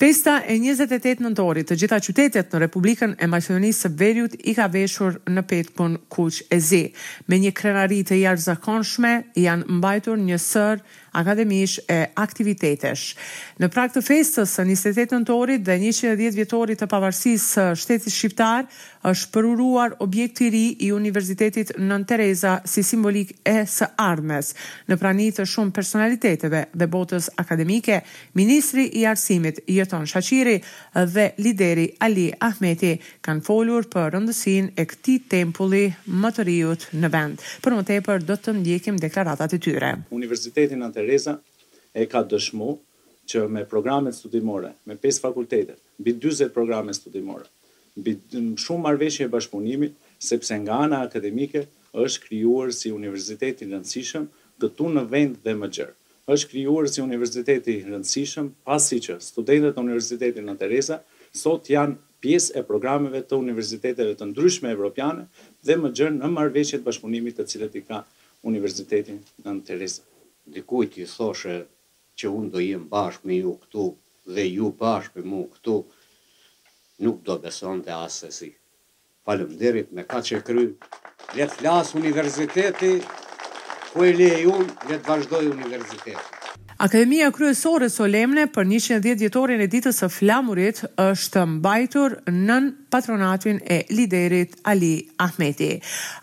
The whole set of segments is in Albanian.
Festa e njëzet e tetë nëntorit të gjitha qytetet në Republikën e Maqedonisë së Veriut i ka veshur në petkun kuq e zi. Me një krenari të jashtëzakonshme janë mbajtur një sërë akademish e aktivitetesh. Në prag të festës së njëzet e tetë nëntorit dhe njëqind e dhjetë vjetorit të pavarësisë së shtetit shqiptar, Është përuruar objekti i ri i Universitetit Nënë Tereza si simbolikë e së ardhmes. Në prani të shumë personaliteteve dhe botës akademike, ministri i Arsimit, Jeton Shaqiri dhe lideri Ali Ahmeti kanë folur për rëndësinë e këtij tempulli më të riut në vend. Për më tepër do të ndjekim deklaratat e tyre. Universiteti Nënë Tereza e ka dëshmu që me programet studimore, me pesë fakultetet, mbi dyzet programe studimore, mbi shumë marrëveshje të bashkëpunimit, sepse nga ana akademike është krijuar si universitet i rëndësishëm këtu në vend dhe më gjerë. Është krijuar si universitet i rëndësishëm pasi që studentët e Universitetit Nënë Tereza sot janë pjesë e programeve të universiteteve të ndryshme evropiane dhe më gjerë në marrëveshjet e bashkëpunimit të cilat i ka Universiteti Nënë Tereza. Dikujt t'i thoshe që unë do jem bashkë me ju këtu dhe ju bashkë me mu këtu, nuk do besonte assesi. Faleminderit me kaq e kry, le të flasë universiteti ku e lej unë, le të vazhdojë universiteti. Akademia Kryesore Solemne për njëqind e dhjetë vjetorin e Ditës së Flamurit është mbajtur nën patronatin e liderit Ali Ahmeti.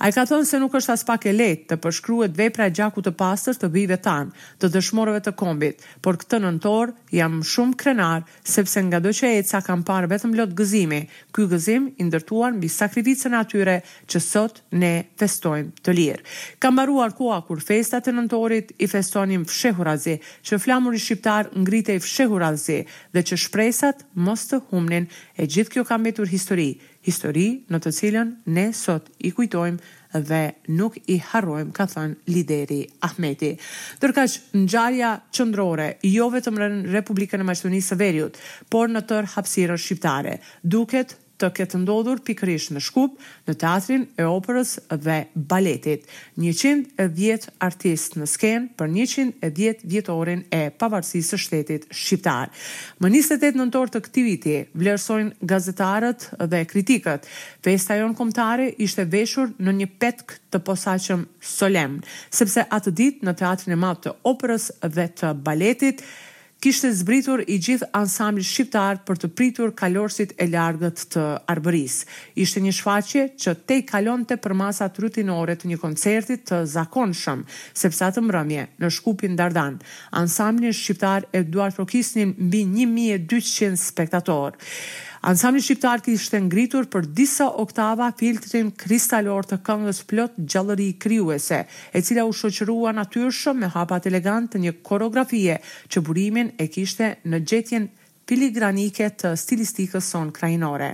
Ai ka thënë se nuk është aspak e lehtë të përshkruhet vepra e gjakut të pastër të bijve tanë, të dëshmorëve të kombit, por këtë nëntor jam shumë krenar sepse ngado që eca kam parë vetëm lot gëzimi, ky gëzim i ndërtuar mbi sakrificën e atyre që sot ne festojmë të lirë. Ka mbaruar koha kur festat e nëntorit i festonim fshehurazi, që flamuri shqiptar ngritej fshehurazi dhe që shpresat mos të humbnin, e gjithë kjo ka mbetur histori, Histori në të cilën ne sot i kujtojmë dhe nuk i harrojmë, ka thënë lideri Ahmeti. Ndërkaq, ngjarja qendrore jo vetëm në Republikën e Maqedonisë së Veriut, por në tërë hapësirën shqiptare, duket të ketë ndodhur pikërisht në Shkup, në Teatrin e Operës dhe Baletit. Njëqind e dhjetë artistë në skenë për njëqind e dhjetë vjetorin e Pavarësisë së Shtetit Shqiptar. Më njëzet e tetë nëntor të këtij viti, vlerësojnë gazetarët dhe kritikët, festa jonë kombëtare ishte veshur në një petk të posaçëm solemn, sepse atë ditë në Teatrin e Madh të Operës dhe të Baletit kishte zbritur i gjithë ansambli shqiptar për të pritur kalorësit e largët të Arbërisë. Ishte një shfaqje që tejkalonte përmasat rutinore të një koncerti të zakonshëm, sepse atë mbrëmje, në Shkupin Dardan, ansamblin shqiptar e duartrokisnin mbi një mijë e dyqind spektatorë. Ansambli shqiptar kishte ngritur për disa oktava filtrin kristalor të këngës plot gjallëri krijuese, e cila u shoqërua natyrshëm me hapat elegantë të një koreografie që burimin e kishte në gjetjen filigranike të stilistikës sonë krahinore.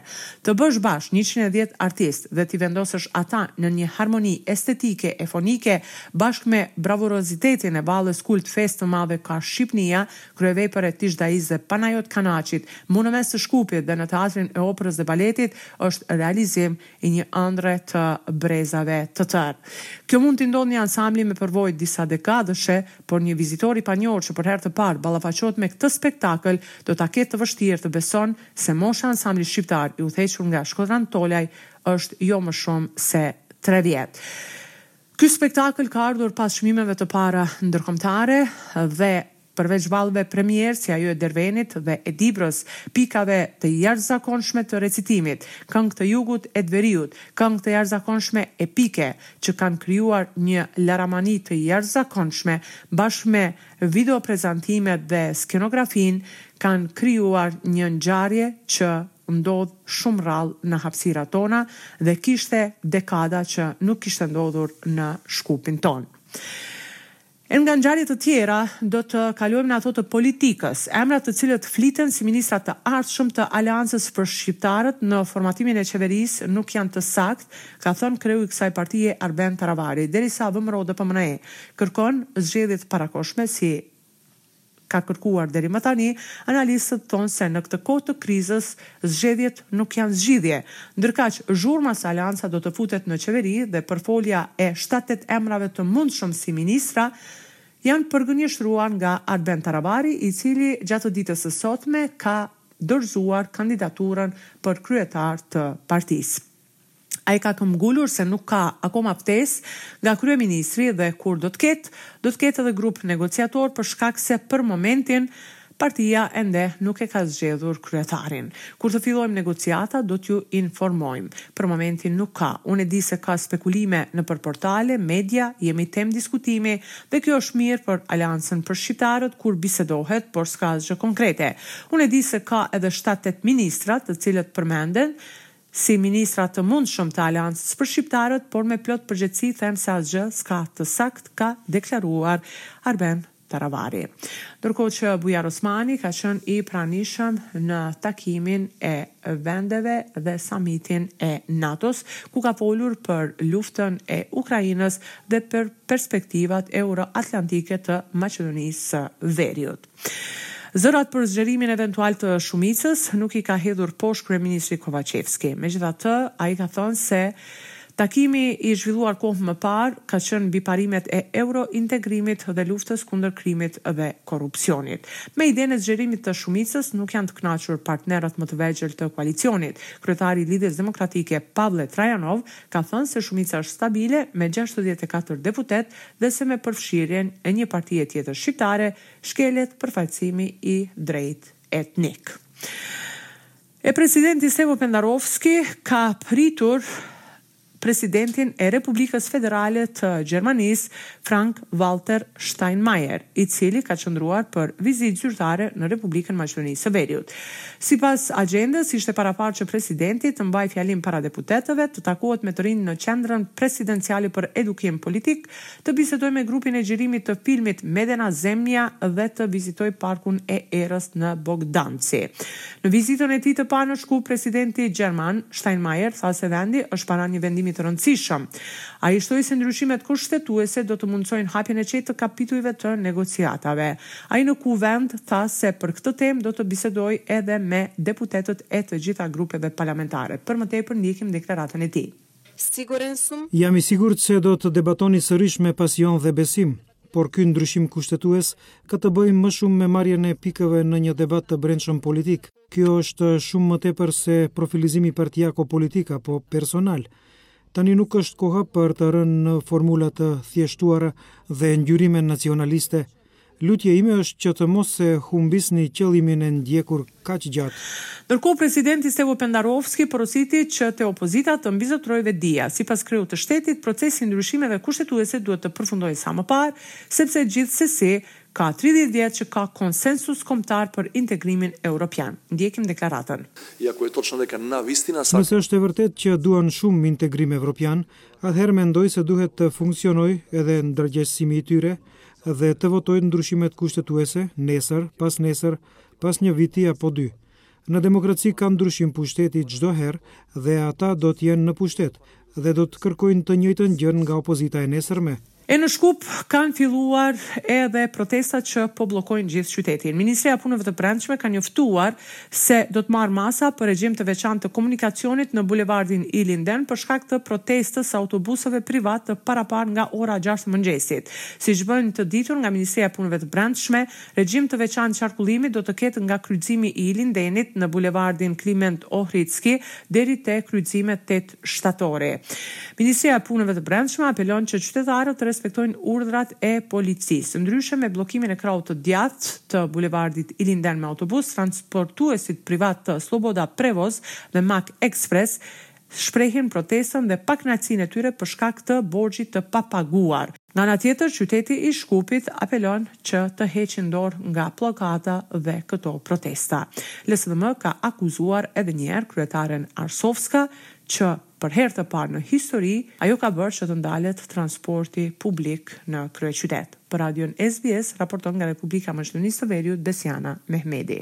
Të bësh bashkë njëqind e dhjetë artistë dhe t'i vendosësh ata nën një harmoni estetike e fonike, bashkë me bravurozitetin e valles kult Festë të Madhe ka Shqipnia, kryevepër e Tish Daisë dhe Panajot Kanaçit, mu në mes të Shkupit dhe në Teatrin e Operës dhe Baletit, është realizim i një ëndrre të brezave të tërë. Kjo mund t'i ndodhë një ansambli me përvojë disa dekadëshe, por një vizitor i panjohur që për herë të parë ballafaqohet me këtë spektakël do ta ketë të vështirë të beson se mosha e ansamblit shqiptar i udhëhequr nga Shkodran Tolaj është jo më shumë se tre vjet. Ky spektakël ka ardhur pas çmimeve të para ndërkombëtare dhe Përveç valleve premierë si ajo e Dervenit dhe e Dibrës, pikave të jashtëzakonshme të recitimit, këngë të jugut e të veriut, këngë të jashtëzakonshme epike, që kanë krijuar një laramani të jashtëzakonshme, bashkë me videoprezantimet dhe skenografinë, kanë krijuar një ngjarje që ndodh shumë rrallë në hapësirat tona dhe kishte dekada që nuk kishte ndodhur në Shkupin tonë. E nga ngjarje të tjera, do të kalojmë në ato të politikës. Emrat të cilët fliten si ministra të ardhshëm të Aleancës për Shqiptarët në formatimin e qeverisë nuk janë të saktë, ka thënë kreu i kësaj partie Arben Taravari, derisa VMRO-DPMNE kërkon zgjedhje të parakohshme si. ka kërkuar deri më tani, analistët thonë se në këtë kohë të krizës zgjedhjet nuk janë zgjidhje. Ndërkaq, zhurma se Aleanca do të futet në qeveri dhe përfolja e shtatë-tetë emrave të mundshëm si ministra janë përgënjeshtruar nga Arben Taravari, i cili gjatë ditës së sotme ka dorëzuar kandidaturën për kryetar të partisë. Ai ka këmbëngulur se nuk ka akoma ftesë nga kryeministri dhe kur do të ketë, do të ketë edhe grup negociator për shkak se për momentin partia ende nuk e ka zgjedhur kryetarin. Kur të fillojmë negociata do t'ju informojmë. Për momentin nuk ka. Unë e di se ka spekulime nëpër portale, media, jemi temë diskutimi dhe kjo është mirë për Aleancën për Shqiptarët kur bisedohet, por s'ka asgjë konkrete. Unë e di se ka edhe shtatë-tetë ministra të cilët përmenden Si ministra të mundshëm të Aleancës për Shqiptarët, por me plot përgjegjësi them se asgjë s'ka të saktë, ka deklaruar Arben Taravari. Ndërkohë që Bujar Osmani ka qenë i pranishëm në takimin e vendeve dhe samitin e NATO-s, ku ka folur për luftën e Ukrainës dhe për perspektivat euroatlantike të Maqedonisë së Veriut. Zërat për zgjerimin eventual të shumicës nuk i ka hedhur poshtë kryeministri Kovaçevski. Megjithatë, ai ka thënë se takimi i zhvilluar kohë më parë ka qenë mbi parimet e eurointegrimit dhe luftës kundër krimit dhe korrupsionit. Me idenë e zgjerimit të shumicës nuk janë të kënaqur partnerët më të vegjël të koalicionit. Kryetari i Lidhjes Demokratike, Pavle Trajanov, ka thënë se shumica është stabile me gjashtëdhjetë e katër deputetë dhe se me përfshirjen e një partie tjetër shqiptare shkelet përfaqësimi i drejtë etnik. E presidenti Stevo Pendarovski ka pritur presidentin e Republikës Federale të Gjermanisë, Frank Walter Steinmeier, i cili ka qëndruar për vizitë zyrtare në Republikën Maqedonisë së Veriut. Sipas axhendës, ishte paraparë që presidenti të mbajë fjalim para deputetëve, të takohet me të rinjtë në Qendrën Presidenciale për Edukim Politik, të bisedojë me grupin e xhirimit të filmit Medena Zemlja dhe të vizitojë Parkun e Erës në Bogdanci. Në vizitën e tij të parë në Shkup, presidenti gjerman, Steinmeier, tha se vendi është para një vendimi të rëndësishëm. Ai shtoi se ndryshimet kushtetuese do të mundësojnë hapjen e qetë të kapitujve të negociatave. Ai në Kuvend tha se për këtë temë do të bisedojë edhe me deputetët e të gjitha grupeve parlamentare. Për më tepër ndjekim deklaratën e tij. Jam i sigurt se do të debatoni sërish me pasion dhe besim, por ky ndryshim kushtetues ka të bëjë më shumë me marrjen e pikëve në një debat të brendshëm politik. Kjo është shumë më tepër se profilizimi partiako-politik apo personal. Tani nuk është koha për të rënë në formula të thjeshtuara dhe ngjyrime nacionaliste, Lutja ime është që të mos e humbisni qëllimin e ndjekur kaq gjatë. Ndërkohë, presidenti Stevo Pendarovski porositi që te opozita të mbizotërojë vetëdija. Sipas kreut të shtetit, procesi i ndryshimeve kushtetuese duhet të përfundojë sa më parë, sepse gjithsesi ka tridhjetë vjet që ka konsensus kombëtar për integrimin europian. Ndjekim deklaratën. Nëse është e vërtetë që duan shumë integrim evropian, atëherë mendoj se duhet të funksionojë edhe ndërgjegjësimi i tyre, dhe të votojnë ndryshimet kushtetuese nesër, pasnesër, pas një viti apo dy. Në demokraci ka ndryshim pushteti çdo herë dhe ata do të jenë në pushtet dhe do të kërkojnë të njëjtën gjë nga opozita e nesërme. E në Shkup kanë filluar edhe protestat që po bllokojnë gjithë qytetin. Ministria e Punëve të Brendshme ka njoftuar se do të marrë masa për regjim të veçantë të komunikacionit në bulevardin Ilinden për shkak të protestës së autobusëve privatë të paraparë nga ora gjashtë të mëngjesit. Siç bënë të ditur nga Ministria e Punëve të Brendshme, regjim të veçantë qarkullimi do të ketë nga kryqëzimi i Ilindenit në bulevardin Kliment Ohridski deri te kryqëzimi Tetë Shtatori. Ministria e Punëve të Brendshme apelon që qytetarët të respektojnë urdhrat e policisë. Ndryshe me bllokimin e krahut të djathtë të bulevardit Ilinden me autobusë, transportuesit privatë të Sloboda Prevoz dhe Mak Ekspres shprehin protestën dhe pakënaqësinë e tyre për shkak të borxhit të papaguar. Nga ana tjetër, qyteti i Shkupit apelon që të heqin dorë nga bllokada dhe këto protesta. LSDM ka akuzuar edhe një herë kryetaren Arsovska që për herë të parë në histori ajo ka bërë që të ndalet transporti publik në kryeqytet. Për radion SBS raporton nga Republika e Maqedonisë së Veriut Besjana Mehmedi.